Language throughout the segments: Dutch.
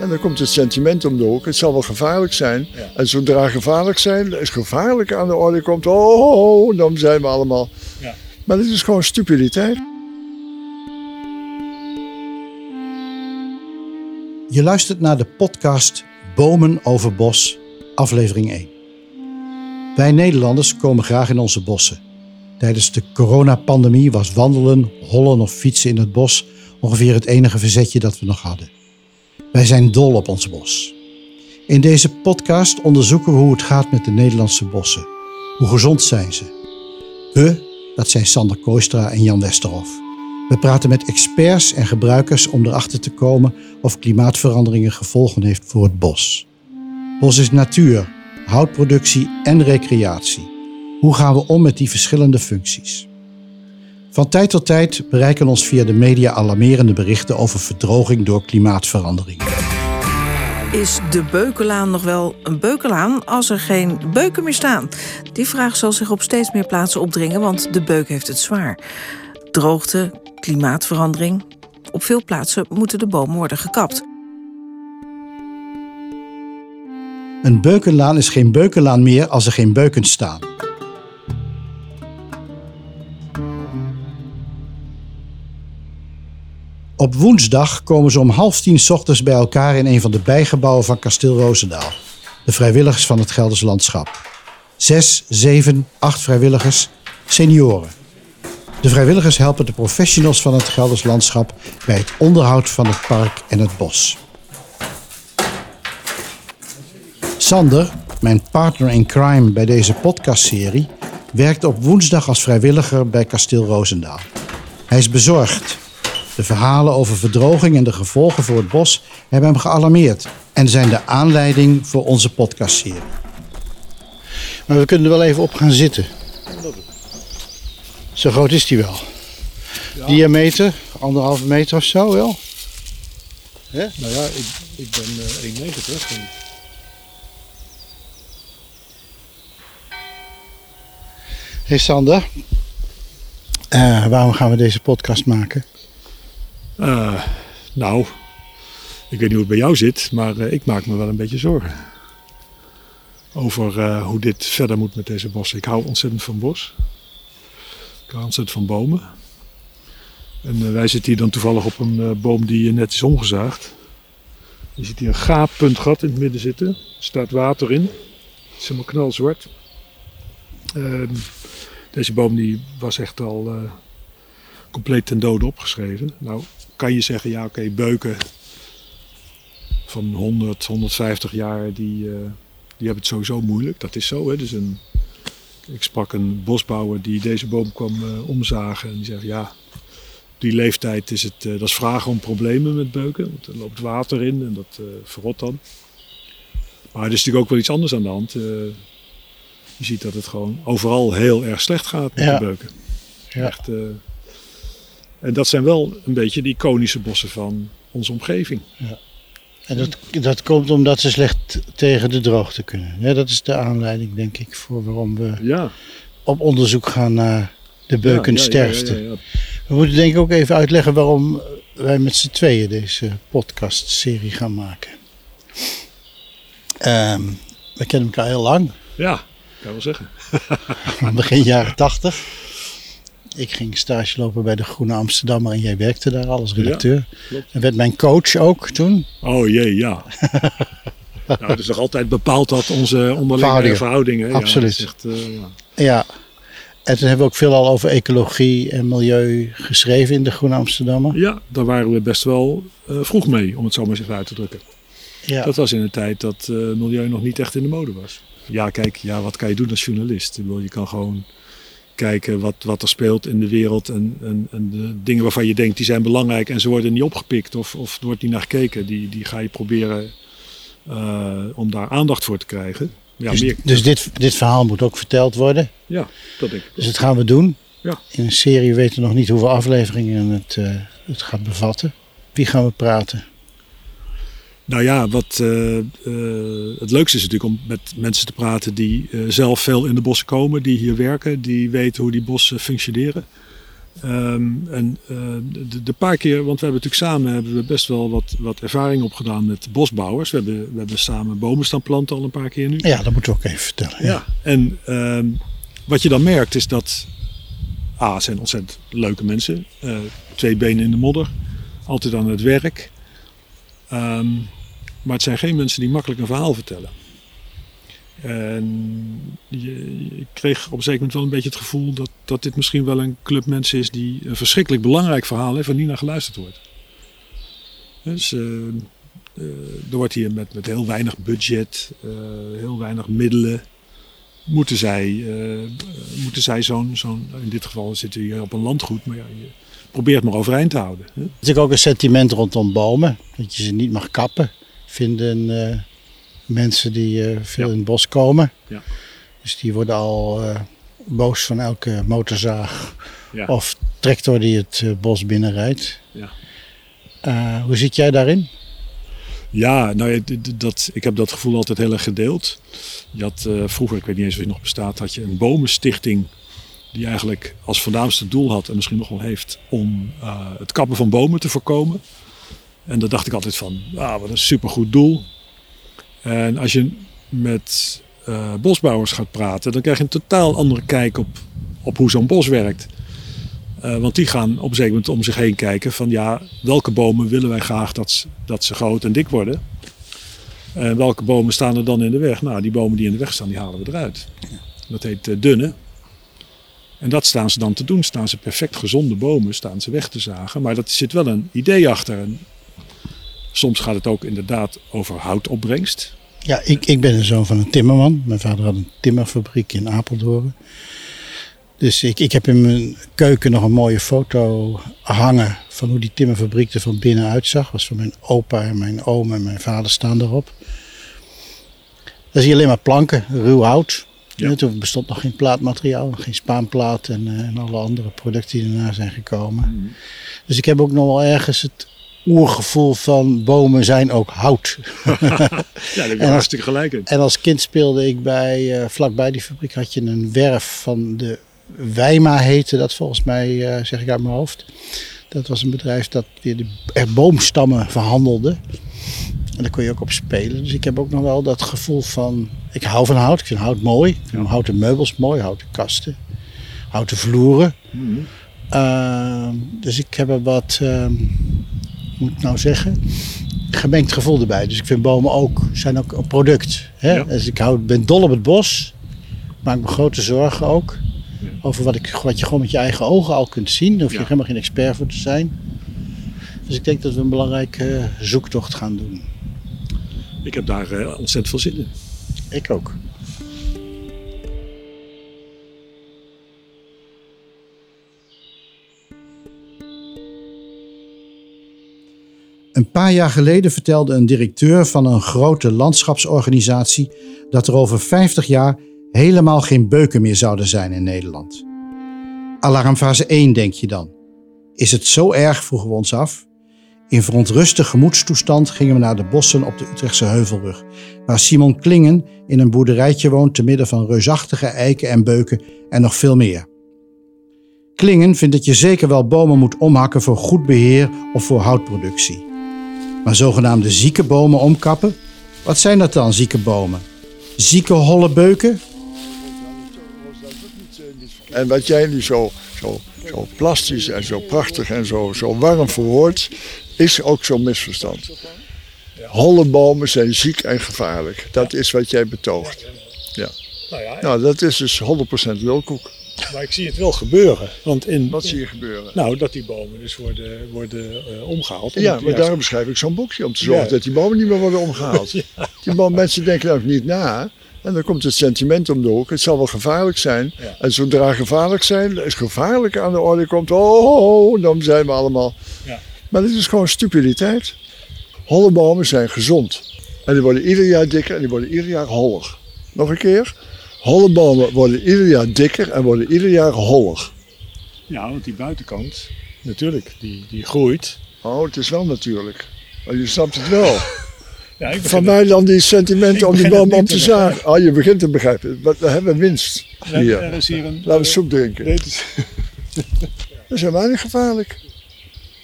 En dan komt het sentiment om de hoek. Het zal wel gevaarlijk zijn. En zodra gevaarlijk zijn, is gevaarlijk aan de orde komt, oh, oh, oh dan zijn we allemaal. Ja. Maar dit is gewoon stupiditeit. Je luistert naar de podcast Bomen over Bos, aflevering 1. Wij Nederlanders komen graag in onze bossen. Tijdens de coronapandemie was wandelen, hollen of fietsen in het bos ongeveer het enige verzetje dat we nog hadden. Wij zijn dol op ons bos. In deze podcast onderzoeken we hoe het gaat met de Nederlandse bossen. Hoe gezond zijn ze? We, dat zijn Sander Koistra en Jan Westerhof. We praten met experts en gebruikers om erachter te komen of klimaatveranderingen gevolgen heeft voor het bos. Bos is natuur, houtproductie en recreatie. Hoe gaan we om met die verschillende functies? Van tijd tot tijd bereiken ons via de media alarmerende berichten over verdroging door klimaatverandering. Is de Beukelaan nog wel een Beukelaan als er geen beuken meer staan? Die vraag zal zich op steeds meer plaatsen opdringen, want de beuk heeft het zwaar. Droogte, klimaatverandering. Op veel plaatsen moeten de bomen worden gekapt. Een beukenlaan is geen beukenlaan meer als er geen beuken staan. Op woensdag komen ze om half tien ochtends bij elkaar in een van de bijgebouwen van kasteel Roosendaal. De vrijwilligers van het Gelders Landschap. Zes, zeven, acht vrijwilligers, senioren. De vrijwilligers helpen de professionals van het Gelders Landschap bij het onderhoud van het park en het bos. Sander, mijn partner in crime bij deze podcastserie, werkt op woensdag als vrijwilliger bij kasteel Roosendaal. Hij is bezorgd de verhalen over verdroging en de gevolgen voor het bos hebben hem gealarmeerd en zijn de aanleiding voor onze podcastserie. Maar we kunnen er wel even op gaan zitten. Zo groot is die wel. Diameter, anderhalve meter of zo wel. Hè? Nou ja, ik, ik ben uh, 1,90. En... Hey Sander, uh, waarom gaan we deze podcast maken? Uh, nou, ik weet niet hoe het bij jou zit, maar uh, ik maak me wel een beetje zorgen. Over uh, hoe dit verder moet met deze bossen. Ik hou ontzettend van bos. Ik hou ontzettend van bomen. En wij zitten hier dan toevallig op een boom die net is omgezaagd. Je ziet hier een gaappuntgat in het midden zitten. Er staat water in. Het is helemaal knalzwart. Ehm, deze boom die was echt al compleet ten dode opgeschreven. Nou, kan je zeggen, ja oké, beuken van 100, 150 jaar, die, uh, die hebben het sowieso moeilijk. Dat is zo. Hè? Dus een, ik sprak een bosbouwer die deze boom kwam uh, omzagen. En die zegt, ja, die leeftijd is het, uh, dat is vragen om problemen met beuken. Want er loopt water in en dat verrot dan. Maar er is natuurlijk ook wel iets anders aan de hand. je ziet dat het gewoon overal heel erg slecht gaat met de beuken. Ja. Echt, en dat zijn wel een beetje de iconische bossen van onze omgeving. Ja. En dat, dat komt omdat ze slecht tegen de droogte kunnen. Ja, dat is de aanleiding, denk ik, voor waarom we ja. op onderzoek gaan naar de beukensterfte. we moeten denk ik ook even uitleggen waarom wij met z'n tweeën deze podcastserie gaan maken. Um, we kennen elkaar heel lang. Ja, kan wel zeggen. Begin jaren tachtig. Ik ging stage lopen bij de Groene Amsterdammer en jij werkte daar als redacteur. Ja, en werd mijn coach ook toen. Oh jee, ja. nou, het is nog altijd bepaald dat onze onderlinge verhoudingen. Absoluut. Ja, echt, uh, ja. En toen hebben we ook veel al over ecologie en milieu geschreven in de Groene Amsterdammer. Ja, daar waren we best wel uh, vroeg mee, om het zo maar eens uit te drukken. Ja. Dat was in een tijd dat uh, milieu nog niet echt in de mode was. Ja, kijk, ja, wat kan je doen als journalist? Ik bedoel, je kan gewoon kijken wat, wat er speelt in de wereld. En, en, en de dingen waarvan je denkt die zijn belangrijk en ze worden niet opgepikt of, of er wordt niet naar gekeken. Die, die ga je proberen uh, om daar aandacht voor te krijgen. Ja, dus, meer... dus dit, dit verhaal moet ook verteld worden? Ja, dat denk ik. Dus dat gaan we doen. Ja. In een serie weten we nog niet hoeveel afleveringen het, uh, het gaat bevatten. Wie gaan we praten? Nou ja, wat uh, uh, het leukste is natuurlijk om met mensen te praten die uh, zelf veel in de bossen komen, die hier werken, die weten hoe die bossen functioneren. Ehm, en de, de, paar keer, want we hebben natuurlijk samen hebben we best wel wat, wat ervaring opgedaan met bosbouwers. We hebben, we hebben samen bomen staan planten al een paar keer nu. Ja, dat moeten we ook even vertellen. Ja, ja. en uh, wat je dan merkt is dat A, zijn ontzettend leuke mensen. Twee benen in de modder, altijd aan het werk. Um, maar het zijn geen mensen die makkelijk een verhaal vertellen. En je, ik kreeg op een zeker moment wel een beetje het gevoel dat, dat dit misschien wel een club mensen is die een verschrikkelijk belangrijk verhaal heeft waar niet naar geluisterd wordt. Dus uh, er wordt hier met, met heel weinig budget, uh, heel weinig middelen, moeten zij, moeten zij zo'n, zo'n, in dit geval zitten hier op een landgoed, maar ja, je probeert maar overeind te houden. Hè? Er is ook een sentiment rondom bomen, dat je ze niet mag kappen, vinden mensen die uh, veel ja. in het bos komen. Ja. Dus die worden al uh, boos van elke motorzaag ja. of tractor die het bos binnenrijdt. hoe zit jij daarin? Ja, nou, dat, ik heb dat gevoel altijd heel erg gedeeld. Je had vroeger, ik weet niet eens of het nog bestaat, had je een bomenstichting die eigenlijk als voornaamste doel had, en misschien nog wel heeft, om het kappen van bomen te voorkomen. En daar dacht ik altijd van, ah, wat een supergoed doel. En als je met uh, bosbouwers gaat praten, dan krijg je een totaal andere kijk op, op hoe zo'n bos werkt. Uh, want die gaan op een zeker moment om zich heen kijken van ja, welke bomen willen wij graag dat, dat ze groot en dik worden. En welke bomen staan er dan in de weg? Nou, die bomen die in de weg staan, die halen we eruit. Dat heet uh, dunne. En dat staan ze dan te doen. Staan ze perfect gezonde bomen, staan ze weg te zagen. Maar dat zit wel een idee achter. En soms gaat het ook inderdaad over houtopbrengst. Ja, ik, ik ben een zoon van een timmerman. Mijn vader had een timmerfabriek in Apeldoorn. Dus ik, ik heb in mijn keuken nog een mooie foto hangen van hoe die timmerfabriek er van binnen uitzag. was van mijn opa en mijn oom en mijn vader staan erop. Daar zie je alleen maar planken, ruw hout. Ja. Toen bestond nog geen plaatmateriaal, geen spaanplaat en, uh, en alle andere producten die erna zijn gekomen. Mm. Dus ik heb ook nog wel ergens het oergevoel van bomen zijn ook hout. ja, daar heb je hartstikke gelijk in. En als kind speelde ik bij, uh, vlakbij die fabriek had je een werf van de Wijma heette dat volgens mij, uh, zeg ik uit mijn hoofd. Dat was een bedrijf dat weer de er boomstammen verhandelde. En daar kon je ook op spelen. Dus ik heb ook nog wel dat gevoel van, ik hou van hout. Ik vind hout mooi. Ik vind houten meubels mooi, houten kasten, houten vloeren. Mm -hmm. uh, dus ik heb er wat... Uh, moet ik nou zeggen, gemengd gevoel erbij. Dus ik vind bomen ook, zijn ook een product. Hè? Ja. Dus ik hou, ben dol op het bos. Maak me grote zorgen ook. Ja. Over wat, ik, wat je gewoon met je eigen ogen al kunt zien. Daar hoef je ja. helemaal geen expert voor te zijn. Dus ik denk dat we een belangrijke zoektocht gaan doen. Ik heb daar uh, ontzettend veel zin in. Ik ook. Een paar jaar geleden vertelde een directeur van een grote landschapsorganisatie dat er over 50 jaar helemaal geen beuken meer zouden zijn in Nederland. Alarmfase 1 denk je dan. Is het zo erg, vroegen we ons af. In verontruste gemoedstoestand gingen we naar de bossen op de Utrechtse Heuvelrug, waar Simon Klingen in een boerderijtje woont te midden van reusachtige eiken en beuken en nog veel meer. Klingen vindt dat je zeker wel bomen moet omhakken voor goed beheer of voor houtproductie. Maar zogenaamde zieke bomen omkappen? Wat zijn dat dan, zieke bomen? Zieke holle beuken? En wat jij nu zo, zo, zo plastisch en zo prachtig en zo, zo warm verwoordt, is ook zo'n misverstand. Holle bomen zijn ziek en gevaarlijk. Dat is wat jij betoogt. Ja. Nou, dat is dus 100% lulkoek. Maar ik zie het wel gebeuren. Want in, Wat zie je gebeuren? Nou, dat die bomen dus worden, worden uh, omgehaald. Ja, maar daarom schrijf ik zo'n boekje. Om te zorgen ja. dat die bomen niet meer worden omgehaald. ja. Die bomen, mensen denken ook niet na. En dan komt het sentiment om de hoek. Het zal wel gevaarlijk zijn. Ja. En zodra gevaarlijk zijn, is gevaarlijk aan de orde komt. Oh, dan zijn we allemaal. Ja. Maar dit is gewoon stupiditeit. Holle bomen zijn gezond. En die worden ieder jaar dikker en die worden ieder jaar holler. Nog een keer. Holle bomen worden ieder jaar dikker en worden ieder jaar holler. Ja, want die buitenkant, natuurlijk, die, die groeit. Oh, het is wel natuurlijk. Maar je snapt het wel. ja, ik Van mij dan die sentimenten om die boom om te zagen. Oh, je begint te begrijpen. We hebben winst. Ja, hier. Er is hier een, Laten we soep drinken. Dit is, Dat zijn weinig gevaarlijk.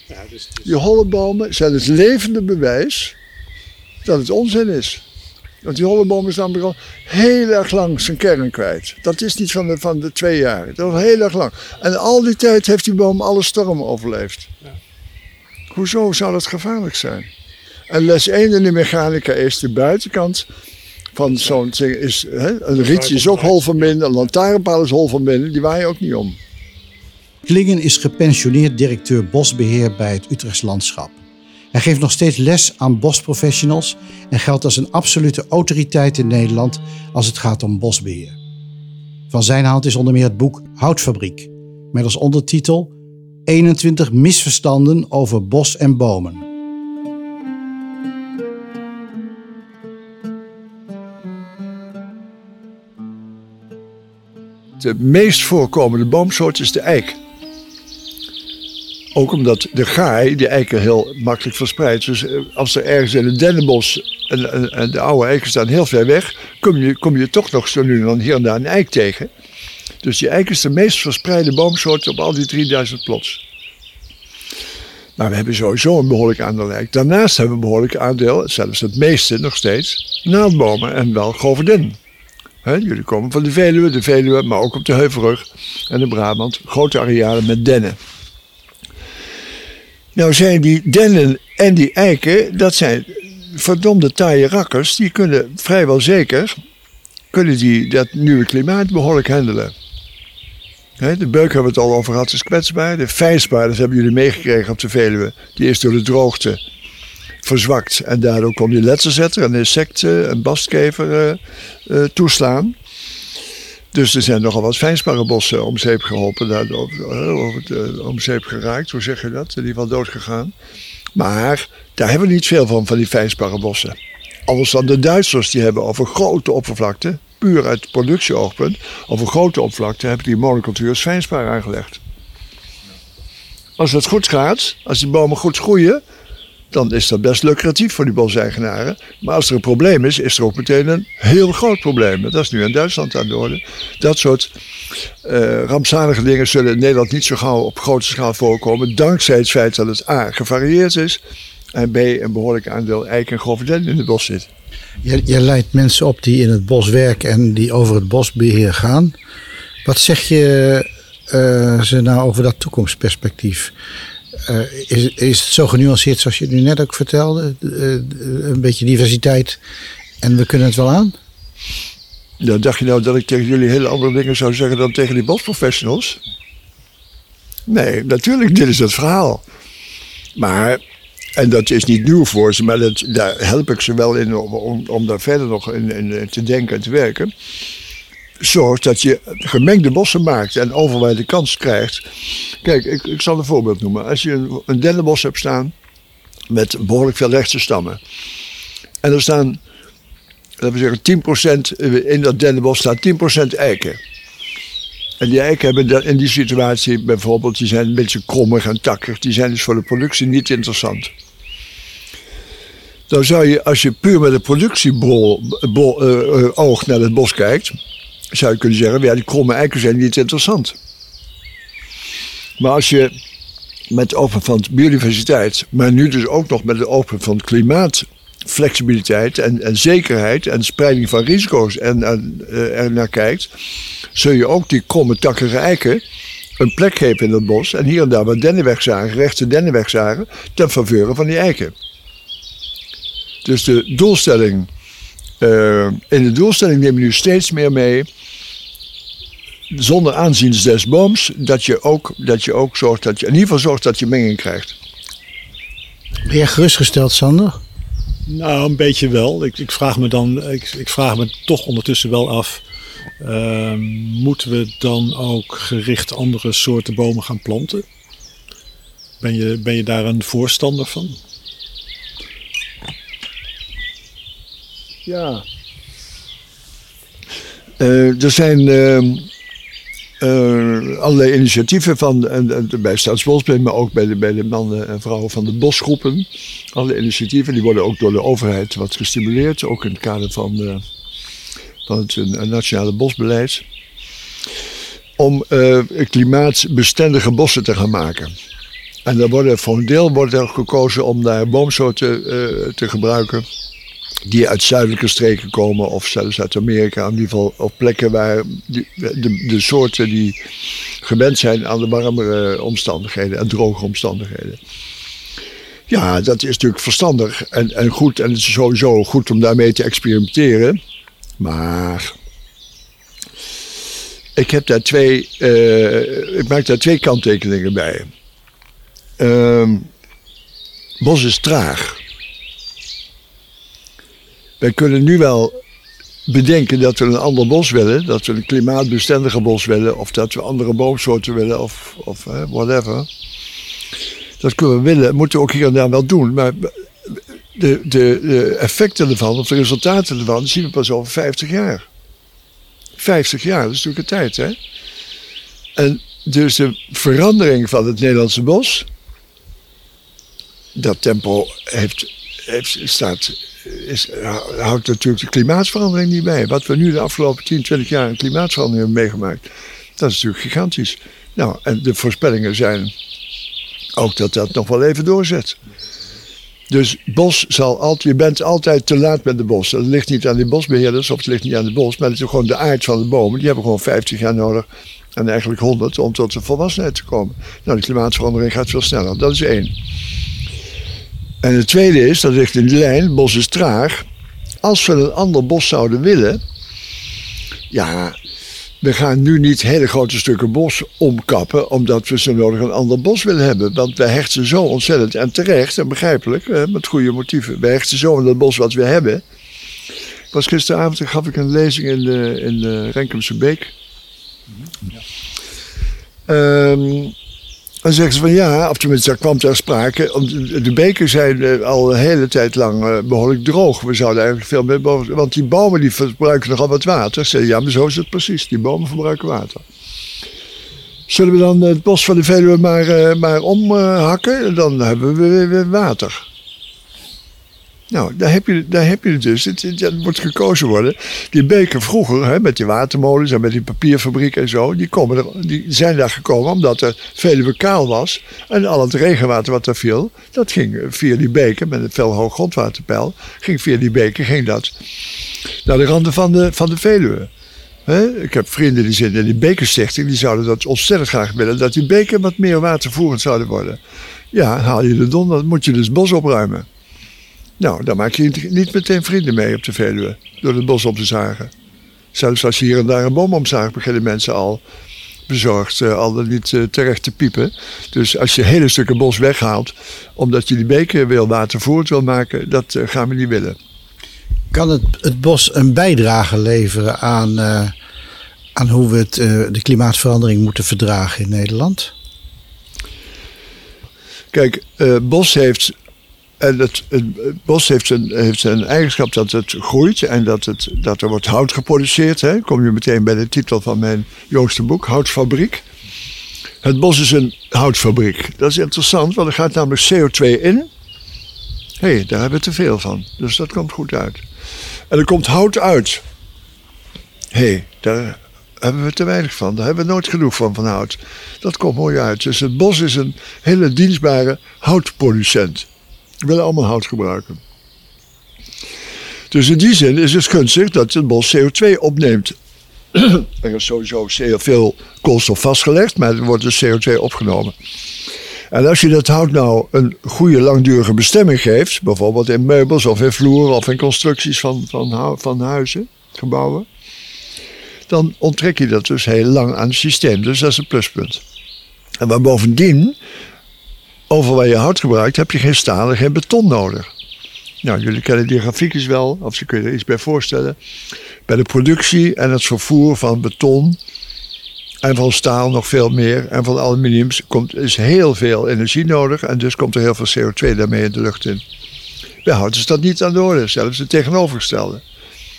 Ja, dus, dus... Die hollebomen zijn het levende bewijs dat het onzin is. Want die holleboom is namelijk al heel erg lang zijn kern kwijt. Dat is niet van de, van de twee jaar. Dat is heel erg lang. En al die tijd heeft die boom alle stormen overleefd. Ja. Hoezo zou dat gevaarlijk zijn? En les 1 in de mechanica is de buitenkant van zo'n ding. Is, hè, een rietje is ook hol van binnen, een lantaarnpaal is hol van binnen. Die waai je ook niet om. Klingen is gepensioneerd directeur bosbeheer bij het Utrechts Landschap. Hij geeft nog steeds les aan bosprofessionals en geldt als een absolute autoriteit in Nederland als het gaat om bosbeheer. Van zijn hand is onder meer het boek Houtfabriek, met als ondertitel 21 misverstanden over bos en bomen. De meest voorkomende boomsoort is de eik. Ook omdat de gaai de eiken heel makkelijk verspreidt. Dus eh, als er ergens in een dennenbos en, en, de oude eiken staan heel ver weg, kom je, kom je toch nog zo nu en dan hier en daar een eik tegen. Dus die eik is de meest verspreide boomsoort op al die 3000 plots. Maar we hebben sowieso een behoorlijk aandeel eik. Daarnaast hebben we een behoorlijk aandeel, zelfs het meeste nog steeds, naaldbomen en wel goverdin. jullie komen van de Veluwe, de Veluwe, maar ook op de Heuvelrug en de Brabant. Grote arealen met dennen. Nou zijn die dennen en die eiken, dat zijn verdomde taaie rakkers. Die kunnen vrijwel zeker kunnen die dat nieuwe klimaat behoorlijk handelen. de beuk hebben we het al over gehad, is kwetsbaar. De vijsbaar, dat hebben jullie meegekregen op de Veluwe. Die is door de droogte verzwakt. En daardoor kon die letselzetter en insecten en bastkever uh, uh, toeslaan. Dus er zijn nogal wat fijnsparrenbossen om zeep geholpen, daardoor, uh, om zeep geraakt, hoe zeg je dat? In ieder geval doodgegaan. Maar daar hebben we niet veel van, van die fijnsparrenbossen. Anders dan de Duitsers, die hebben over grote oppervlakte, puur uit productieoogpunt, over grote oppervlakte hebben die monocultuur fijnspar aangelegd. Als het goed gaat, als die bomen goed groeien, dan is dat best lucratief voor die boseigenaren. Maar als er een probleem is, is er ook meteen een heel groot probleem. Dat is nu in Duitsland aan de orde. Dat soort uh, rampzalige dingen zullen in Nederland niet zo gauw op grote schaal voorkomen. Dankzij het feit dat het A gevarieerd is. En B een behoorlijk aandeel eik en grove in het bos zit. Je, je leidt mensen op die in het bos werken en die over het bosbeheer gaan. Wat zeg je uh, ze nou over dat toekomstperspectief? Uh, is, is het zo genuanceerd zoals je het nu net ook vertelde? Uh, een beetje diversiteit en we kunnen het wel aan? Ja, dacht je nou dat ik tegen jullie hele andere dingen zou zeggen dan tegen die bosprofessionals? Nee, natuurlijk, dit is het verhaal. Maar, en dat is niet nieuw voor ze, maar dat, daar help ik ze wel in om, om, om daar verder nog in, in te denken en te werken zorgt dat je gemengde bossen maakt en overal de kans krijgt. Kijk, ik, ik zal een voorbeeld noemen. Als je een, dennenbos hebt staan met behoorlijk veel rechtse stammen. En er staan, laten we zeggen, 10% in dat dennenbos staat 10% eiken. En die eiken hebben in die situatie bijvoorbeeld, die zijn een beetje krommig en takkig. Die zijn dus voor de productie niet interessant. Dan zou je, als je puur met een productieoog uh, uh, naar het bos kijkt, zou je kunnen zeggen, ja, die kromme eiken zijn niet interessant. Maar als je met het open van biodiversiteit, maar nu dus ook nog met het open van klimaatflexibiliteit en, en zekerheid en spreiding van risico's en, en uh, er naar kijkt, zul je ook die kromme takkige eiken een plek geven in het bos en hier en daar wat dennenwegzagen, rechtse dennenwegzagen, ten faveur van die eiken. Dus de doelstelling uh, in de doelstelling neem je nu steeds meer mee, zonder aanzien des booms, dat je, ook, dat je ook zorgt dat je in ieder geval zorgt dat je menging krijgt. Ben je gerustgesteld, Sander? Nou, een beetje wel. Ik, ik, vraag me dan, ik, ik vraag me toch ondertussen wel af. Uh, moeten we dan ook gericht andere soorten bomen gaan planten? Ben je, ben je daar een voorstander van? Ja. Uh, er zijn uh, allerlei initiatieven van, bij Staatsbosbeheer, maar ook bij de, bij de mannen en vrouwen van de bosgroepen. Alle initiatieven die worden ook door de overheid wat gestimuleerd, ook in het kader van, van het nationale bosbeleid. om klimaatbestendige bossen te gaan maken. En dan worden, voor een deel wordt er gekozen om daar boomsoorten te gebruiken die uit zuidelijke streken komen of zelfs uit Amerika. In ieder geval op plekken waar de, de, soorten die gewend zijn aan de warmere omstandigheden en droge omstandigheden. Ja, dat is natuurlijk verstandig en, en goed. En het is sowieso goed om daarmee te experimenteren. Maar ik heb daar twee, uh, ik maak daar twee kanttekeningen bij. Uh, bos is traag. Wij kunnen nu wel bedenken dat we een ander bos willen, dat we een klimaatbestendiger bos willen, of dat we andere boomsoorten willen, of, of whatever. Dat kunnen we willen, moeten we ook hier en daar wel doen. Maar de, de, effecten ervan, of de resultaten ervan, zien we pas over 50 jaar. 50 jaar, dat is natuurlijk een tijd, hè? En dus de verandering van het Nederlandse bos, dat tempo heeft, heeft, staat, is, houdt natuurlijk de klimaatverandering niet bij. Wat we nu de afgelopen 10, 20 jaar een klimaatverandering hebben meegemaakt, dat is natuurlijk gigantisch. Nou, en de voorspellingen zijn ook dat dat nog wel even doorzet. Dus bos zal altijd, je bent altijd te laat met de bos. Dat ligt niet aan de bosbeheerders of het ligt niet aan de bos, maar het is gewoon de aard van de bomen. Die hebben gewoon 50 jaar nodig en eigenlijk 100 om tot de volwassenheid te komen. Nou, de klimaatverandering gaat veel sneller. Dat is één. En het tweede is, dat ligt in de lijn, bos is traag. Als we een ander bos zouden willen, ja, we gaan nu niet hele grote stukken bos omkappen, omdat we zo nodig een ander bos willen hebben. Want wij hechten zo ontzettend, en terecht en begrijpelijk, met goede motieven, wij hechten zo aan dat bos wat we hebben. Was gisteravond, gaf ik een lezing in de, in de Renkumse Beek. Ja. Um, dan zeggen ze van ja, of tenminste, daar kwam ter sprake. De beken zijn eh, al een hele tijd lang eh, behoorlijk droog. We zouden eigenlijk veel meer boven. Want die bomen die verbruiken nogal wat water. Zeg, ja, maar zo is het precies. Die bomen verbruiken water. Zullen we dan het bos van de Veluwe maar, uh, maar omhakken? Dan hebben we weer water. Nou, daar heb je, daar heb je het dus. Het, het, moet gekozen worden. Die beken vroeger, hè, met die watermolens en met die papierfabriek en zo, die, komen er, die zijn daar gekomen omdat er veel kaal was. En al het regenwater wat er viel, dat ging via die beken, met een veel hoog grondwaterpeil, ging via die beken, ging dat naar de randen van de, van de Veluwe. ik heb vrienden die zitten in die bekerstichting, die zouden dat ontzettend graag willen, dat die beken wat meer watervoerend zouden worden. Ja, haal je de don, dan moet je dus bos opruimen. Nou, daar maak je niet meteen vrienden mee op de Veluwe. Door het bos op te zagen. Zelfs als je hier en daar een boom omzaagt, beginnen mensen al bezorgd, uh, al niet uh, terecht te piepen. Dus als je hele stukken bos weghaalt, omdat je die beken wil watervoerd wil maken, dat uh, gaan we niet willen. Kan het, het bos een bijdrage leveren aan, aan hoe we het, de klimaatverandering moeten verdragen in Nederland? Kijk, bos heeft en het, bos heeft een, heeft een eigenschap dat het groeit en dat, het, dat er wordt hout geproduceerd. Hè. Kom je meteen bij de titel van mijn jongste boek, Houtfabriek. Het bos is een houtfabriek. Dat is interessant, want er gaat namelijk CO2 in. Hé, hey, daar hebben we te veel van. Dus dat komt goed uit. En er komt hout uit. Hé, hey, daar hebben we te weinig van. Daar hebben we nooit genoeg van, van hout. Dat komt mooi uit. Dus het bos is een hele dienstbare houtproducent. Willen allemaal hout gebruiken. Dus in die zin is het gunstig dat het bos CO2 opneemt. er is sowieso heel veel koolstof vastgelegd, maar er wordt dus CO2 opgenomen. En als je dat hout nou een goede langdurige bestemming geeft, bijvoorbeeld in meubels of in vloeren of in constructies van, van, van huizen, gebouwen, dan onttrek je dat dus heel lang aan het systeem. Dus dat is een pluspunt. En maar bovendien over waar je hout gebruikt, heb je geen staal en geen beton nodig. Nou, jullie kennen die grafiekjes wel, of ze kunnen er iets bij voorstellen. Bij de productie en het vervoer van beton en van staal nog veel meer en van aluminium komt, is heel veel energie nodig en dus komt er heel veel CO2 daarmee in de lucht in. Bij hout is dat niet aan de orde, zelfs het tegenovergestelde.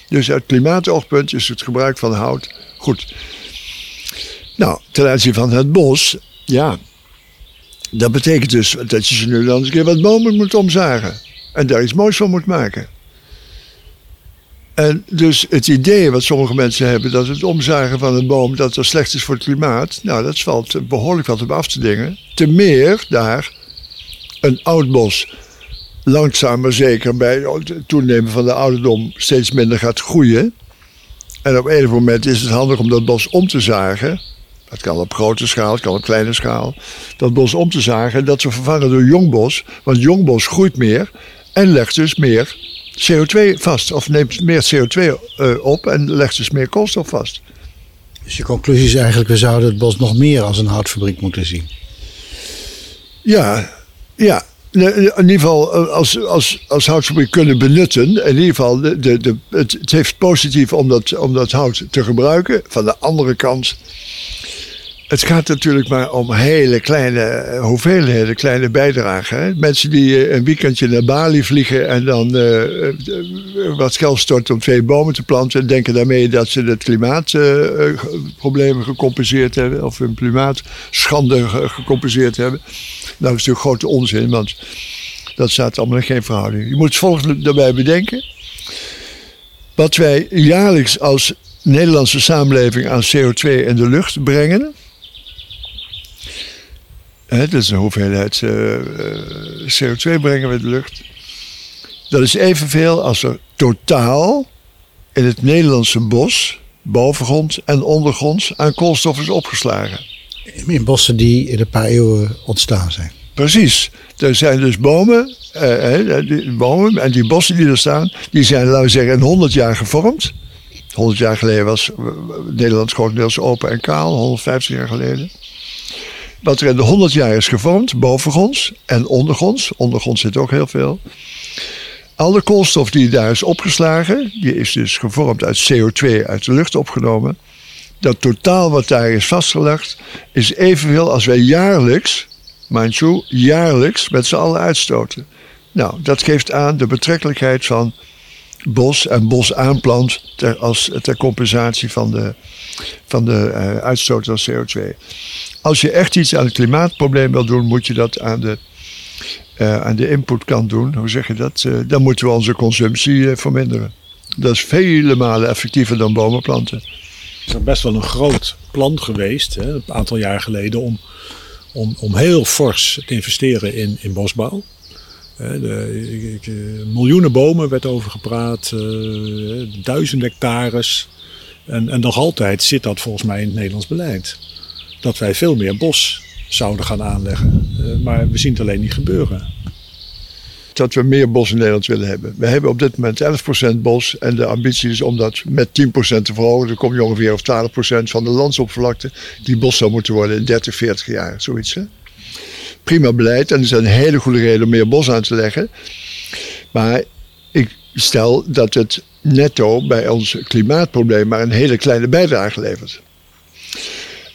Dus uit klimaatoogpunt is het gebruik van hout goed. Nou, ten aanzien van het bos, ja, dat betekent dus dat je ze nu dan eens een keer wat bomen moet omzagen. En daar iets moois van moet maken. En dus het idee wat sommige mensen hebben dat het omzagen van een boom dat er slecht is voor het klimaat, nou dat valt behoorlijk wat op af te dingen. Te meer daar een oud bos langzaam maar zeker bij het toenemen van de ouderdom steeds minder gaat groeien. En op een moment is het handig om dat bos om te zagen. Dat kan op grote schaal, het kan op kleine schaal. Dat bos om te zagen en dat ze vervangen door jong bos. Want jong bos groeit meer en legt dus meer CO2 vast. Of neemt meer CO2 eh, op en legt dus meer koolstof vast. Dus je conclusie is eigenlijk, we zouden het bos nog meer als een houtfabriek moeten zien. Ja, ja. In ieder geval eh, als, als, als houtfabriek kunnen benutten. In ieder geval, de, de, de, het, het heeft positief om dat, om dat hout te gebruiken. Van de andere kant het gaat natuurlijk maar om hele kleine eh, hoeveelheden, kleine bijdragen. Mensen die eh, een weekendje naar Bali vliegen en dan uh, wat geld storten om twee bomen te planten. En denken daarmee dat ze het klimaatproblemen gecompenseerd hebben. Of hun klimaatschande gecompenseerd hebben. Nou, dat is natuurlijk grote onzin, want dat staat allemaal in geen verhouding. Je moet het volgende daarbij bedenken. Wat wij jaarlijks als Nederlandse samenleving aan CO2 in de lucht brengen Hè, dat is een hoeveelheid uh, eh, eh, CO2 brengen we de lucht. Dat is evenveel als er totaal in het Nederlandse bos, bovengrond en ondergronds, aan koolstof is opgeslagen. In bossen die in een paar eeuwen ontstaan zijn. Precies. Er zijn dus bomen, eh, die bomen en die bossen die er staan, die zijn, laten we zeggen, in 100 jaar gevormd. 100 jaar geleden was Nederland grotendeels open en kaal, 150 jaar geleden. Wat er in de 100 jaar is gevormd, bovengronds en ondergronds. Ondergronds zit ook heel veel. Alle koolstof die daar is opgeslagen, die is dus gevormd uit CO2 uit de lucht opgenomen. Dat totaal wat daar is vastgelegd, is evenveel als wij jaarlijks, mind you, jaarlijks met z'n allen uitstoten. Nou, dat geeft aan de betrekkelijkheid van bos en bos aanplant ter, als, ter compensatie van de, van de uh, uitstoot van CO2. Als je echt iets aan het klimaatprobleem wil doen, moet je dat aan de, uh, aan de inputkant doen. Hoe zeg je dat? Uh, dan moeten we onze consumptie verminderen. Dat is vele malen effectiever dan bomen planten. Er is best wel een groot plan geweest, hè, een aantal jaar geleden, om, om, om heel fors te investeren in, in bosbouw. Ik, miljoenen bomen werd over gepraat, duizend hectares. En, en nog altijd zit dat volgens mij in het Nederlands beleid. Dat wij veel meer bos zouden gaan aanleggen. Uh, maar we zien het alleen niet gebeuren. Dat we meer bos in Nederland willen hebben. We hebben op dit moment 11% bos. En de ambitie is om dat met 10% te verhogen. Dan kom je ongeveer op 12% van de landsoppervlakte die bos zou moeten worden in 30, 40 jaar. Zoiets hè? Prima beleid. En is een hele goede reden om meer bos aan te leggen. Maar ik stel dat het netto bij ons klimaatprobleem maar een hele kleine bijdrage levert.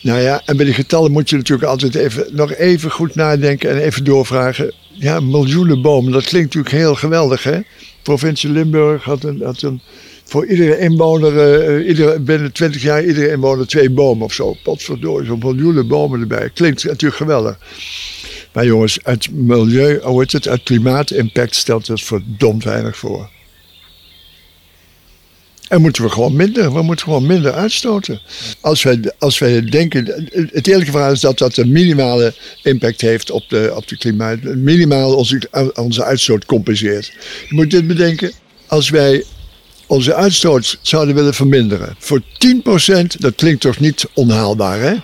Nou ja, en bij die getallen moet je natuurlijk altijd even, nog even goed nadenken en even doorvragen. Ja, miljoenen bomen, dat klinkt natuurlijk heel geweldig, hè? Provincie Limburg had een, een voor iedere inwoner, uh, iedere, binnen 20 jaar, iedere inwoner twee bomen of zo. Potverdorie, zo'n miljoenen bomen erbij. Klinkt natuurlijk geweldig. Maar jongens, het milieu, hoe heet het, het klimaatimpact stelt het verdomd weinig voor. En moeten we gewoon minder, we moeten gewoon minder uitstoten. Als wij, als wij denken, het eerlijke verhaal is dat dat een minimale impact heeft op de, op de klimaat. Minimaal onze, onze uitstoot compenseert. Je moet dit bedenken, als wij onze uitstoot zouden willen verminderen. Voor 10%, dat klinkt toch niet onhaalbaar hè?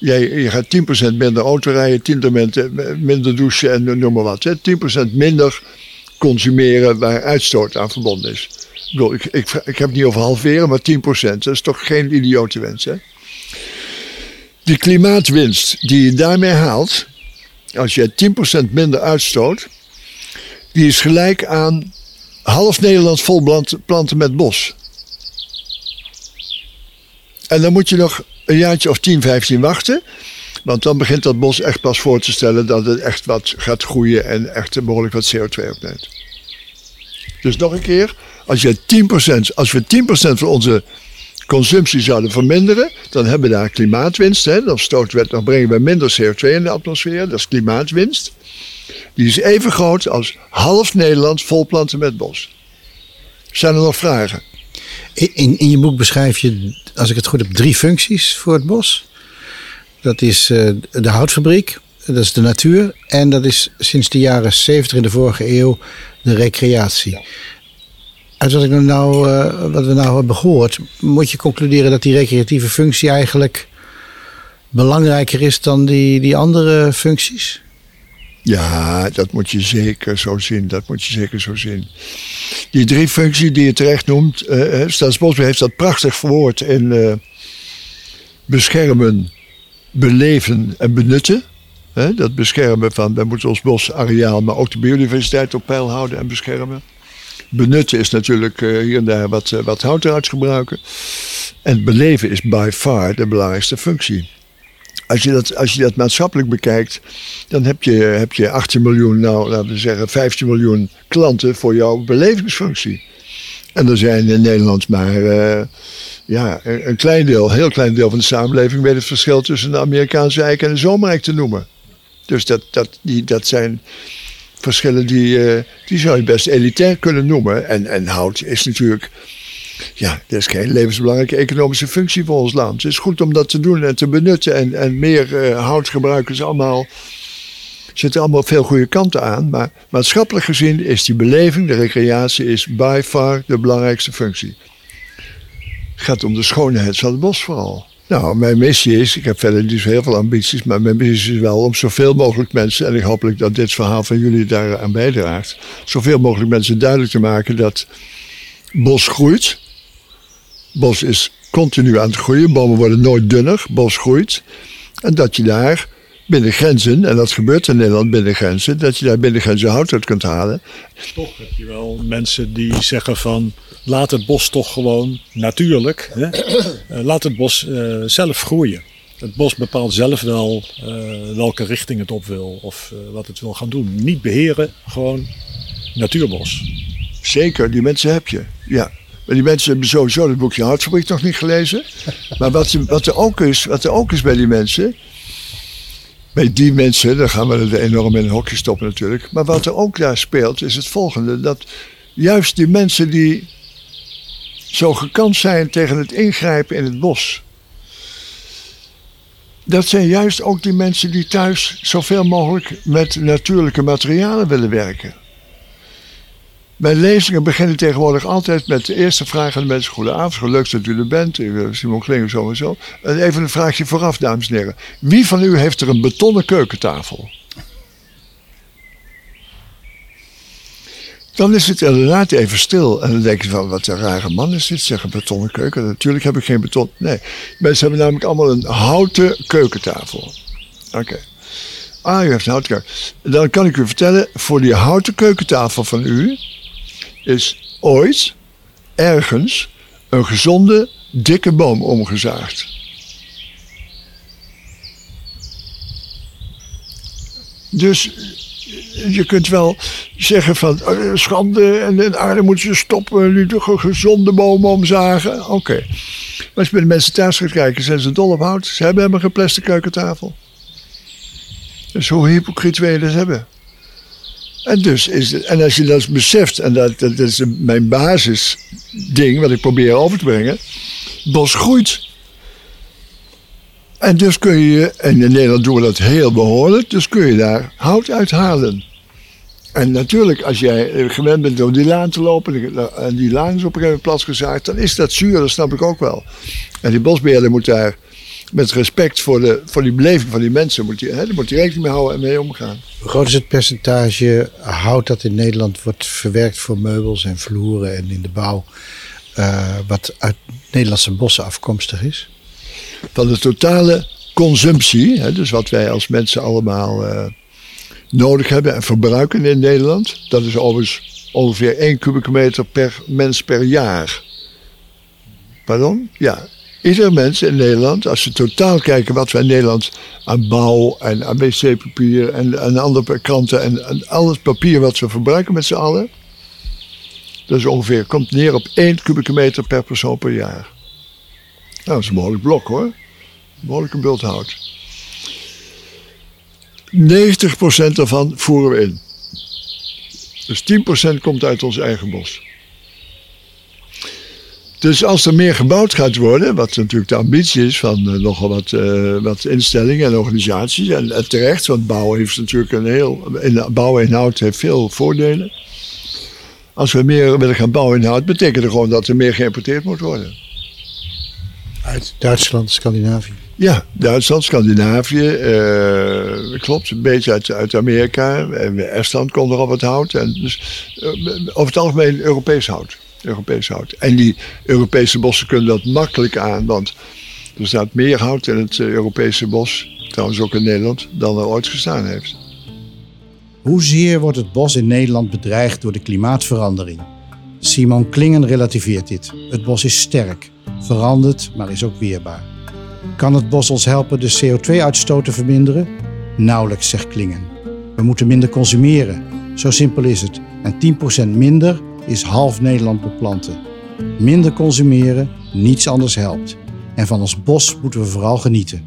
Jij, je gaat 10% minder auto rijden, 10% minder douchen en noem maar wat. Hè? 10% minder consumeren waar uitstoot aan verbonden is. Ik, ik, ik, heb het niet over halveren, maar 10%. Dat is toch geen idiote wens, hè? Die klimaatwinst die je daarmee haalt, als je 10% minder uitstoot, die is gelijk aan half Nederland vol planten met bos. En dan moet je nog een jaartje of 10, 15 wachten. Want dan begint dat bos echt pas voor te stellen dat het echt wat gaat groeien en echt behoorlijk wat CO2 opneemt. Dus nog een keer, als, je 10%, als we 10% van onze consumptie zouden verminderen, dan hebben we daar klimaatwinst. Hè? Dan, we, dan brengen we minder CO2 in de atmosfeer, dat is klimaatwinst. Die is even groot als half Nederland vol planten met bos. Zijn er nog vragen? In, in je boek beschrijf je, als ik het goed heb, drie functies voor het bos. Dat is uh, de houtfabriek, dat is de natuur en dat is sinds de jaren 70 in de vorige eeuw de recreatie. Uit wat, ik nou, uh, wat we nou hebben gehoord, moet je concluderen dat die recreatieve functie eigenlijk belangrijker is dan die, die andere functies? Ja, dat moet je zeker zo zien. Dat moet je zeker zo zien. Die drie functies die je terecht noemt, uh, Staatsbosbeheer heeft dat prachtig verwoord in uh, beschermen, beleven en benutten. dat beschermen van, wij moeten ons bosareaal, maar ook de biodiversiteit op peil houden en beschermen. Benutten is natuurlijk hier en daar wat, wat hout eruit gebruiken. En beleven is by far de belangrijkste functie als je, dat, als je dat maatschappelijk bekijkt, dan heb je, heb je 18 miljoen, nou laten we zeggen 15 miljoen klanten voor jouw belevingsfunctie. En er zijn in Nederland maar uh, ja, een klein deel, een heel klein deel van de samenleving weet het verschil tussen de Amerikaanse eik en de zomereik te noemen. Dus dat, dat, die, dat zijn verschillen die, uh, die zou je best elitair kunnen noemen. En, en hout is natuurlijk ja, dat is geen levensbelangrijke economische functie voor ons land. Het is goed om dat te doen en te benutten en, en meer gebruiken. Is allemaal, zitten allemaal veel goede kanten aan. Maar maatschappelijk gezien is die beleving, de recreatie, is by far de belangrijkste functie. Het gaat om de schoonheid van het bos vooral. Nou, mijn missie is, ik heb verder niet zo heel veel ambities, maar mijn missie is wel om zoveel mogelijk mensen, en ik hopelijk dat dit verhaal van jullie daaraan bijdraagt, zoveel mogelijk mensen duidelijk te maken dat bos groeit Bos is continu aan het groeien. Bomen worden nooit dunner. Bos groeit. En dat je daar binnen grenzen, en dat gebeurt in Nederland binnen grenzen, dat je daar binnen grenzen hout uit kunt halen. Toch heb je wel mensen die zeggen van laat het bos toch gewoon natuurlijk, hè? Eh, laat het bos uh, zelf groeien. Het bos bepaalt zelf wel uh, welke richting het op wil of wat het wil gaan doen. Niet beheren, gewoon natuurbos. Zeker, die mensen heb je. Ja, die mensen hebben sowieso het boekje Hartfabriek nog niet gelezen. Maar wat, wat, er ook is, wat er ook is bij die mensen. Bij die mensen, dan gaan we er enorm in een hokje stoppen natuurlijk. Maar wat er ook daar speelt, is het volgende. Dat juist die mensen die zo gekant zijn tegen het ingrijpen in het bos. Dat zijn juist ook die mensen die thuis zoveel mogelijk met natuurlijke materialen willen werken. Mijn lezingen beginnen tegenwoordig altijd met de eerste vraag aan de mensen. Goedenavond, leuk dat u er bent. Simon Klinger zo en even een vraagje vooraf, dames en heren. Wie van u heeft er een betonnen keukentafel? Dan is het inderdaad even stil. En dan denk je van, wat een rare man is dit, zeg, een betonnen keuken. Natuurlijk heb ik geen beton. Nee, mensen hebben namelijk allemaal een houten keukentafel. Oké. Ah, u heeft een houten. Dan kan ik u vertellen, voor die houten keukentafel van u is ooit ergens een gezonde, dikke boom omgezaagd. Dus je kunt wel zeggen van oh, schande en de aarde moet ze stoppen, nu toch een gezonde boom omzagen. Oké. Maar als je bij de mensen thuis gaat kijken, zijn ze dol op hout. Ze hebben helemaal geen plastic keukentafel. Dus hoe hypocriet wil je dat hebben? En, dus is het, en als je dat beseft, en dat, dat is mijn basisding wat ik probeer over te brengen, bos groeit. En dus kun je, en in Nederland doen we dat heel behoorlijk, dus kun je daar hout uithalen. En natuurlijk, als jij gewend bent om die laan te lopen, en die laan is op een gegeven moment dan is dat zuur, dat snap ik ook wel. En die bosbeheerder moet daar met respect voor, de, voor die beleving van die mensen, moet hij, hè, daar moet hij rekening mee houden en mee omgaan. Hoe groot is het percentage hout dat in Nederland wordt verwerkt voor meubels en vloeren en in de bouw, uh, wat uit Nederlandse bossen afkomstig is? Van de totale consumptie, hè, dus wat wij als mensen allemaal uh, nodig hebben en verbruiken in Nederland, dat is overigens ongeveer 1 kubieke meter per mens per jaar. Pardon? Ja, Ieder mens in Nederland, als we totaal kijken wat we in Nederland aan bouw en aan wc-papier en, en andere kranten en, al het papier wat we verbruiken met z'n allen, dat is ongeveer, komt neer op 1 kubieke meter per persoon per jaar. Nou, dat is een behoorlijk blok hoor. Een behoorlijke bulthout. 90% daarvan voeren we in. Dus 10% komt uit ons eigen bos. Dus als er meer gebouwd gaat worden, wat natuurlijk de ambitie is van uh, nogal wat, uh, wat instellingen en organisaties, en, en, terecht, want bouwen heeft natuurlijk een heel. In, bouwen in hout heeft veel voordelen. Als we meer willen gaan bouwen in hout, betekent dat gewoon dat er meer geïmporteerd moet worden. Uit Duitsland, Scandinavië. Ja, Duitsland, Scandinavië, uh, klopt, een beetje uit, uit Amerika. En Estland komt er op het hout. En dus, over het algemeen Europees hout. Europees hout. En die Europese bossen kunnen dat makkelijk aan, want er staat meer hout in het Europese bos, trouwens ook in Nederland, dan er ooit gestaan heeft. Hoezeer wordt het bos in Nederland bedreigd door de klimaatverandering? Simon Klingen relativeert dit. Het bos is sterk, verandert, maar is ook weerbaar. Kan het bos ons helpen de CO2-uitstoot te verminderen? Nauwelijks, zegt Klingen. We moeten minder consumeren. Zo simpel is het. En 10% minder is half Nederland beplanten. Minder consumeren, niets anders helpt. En van ons bos moeten we vooral genieten.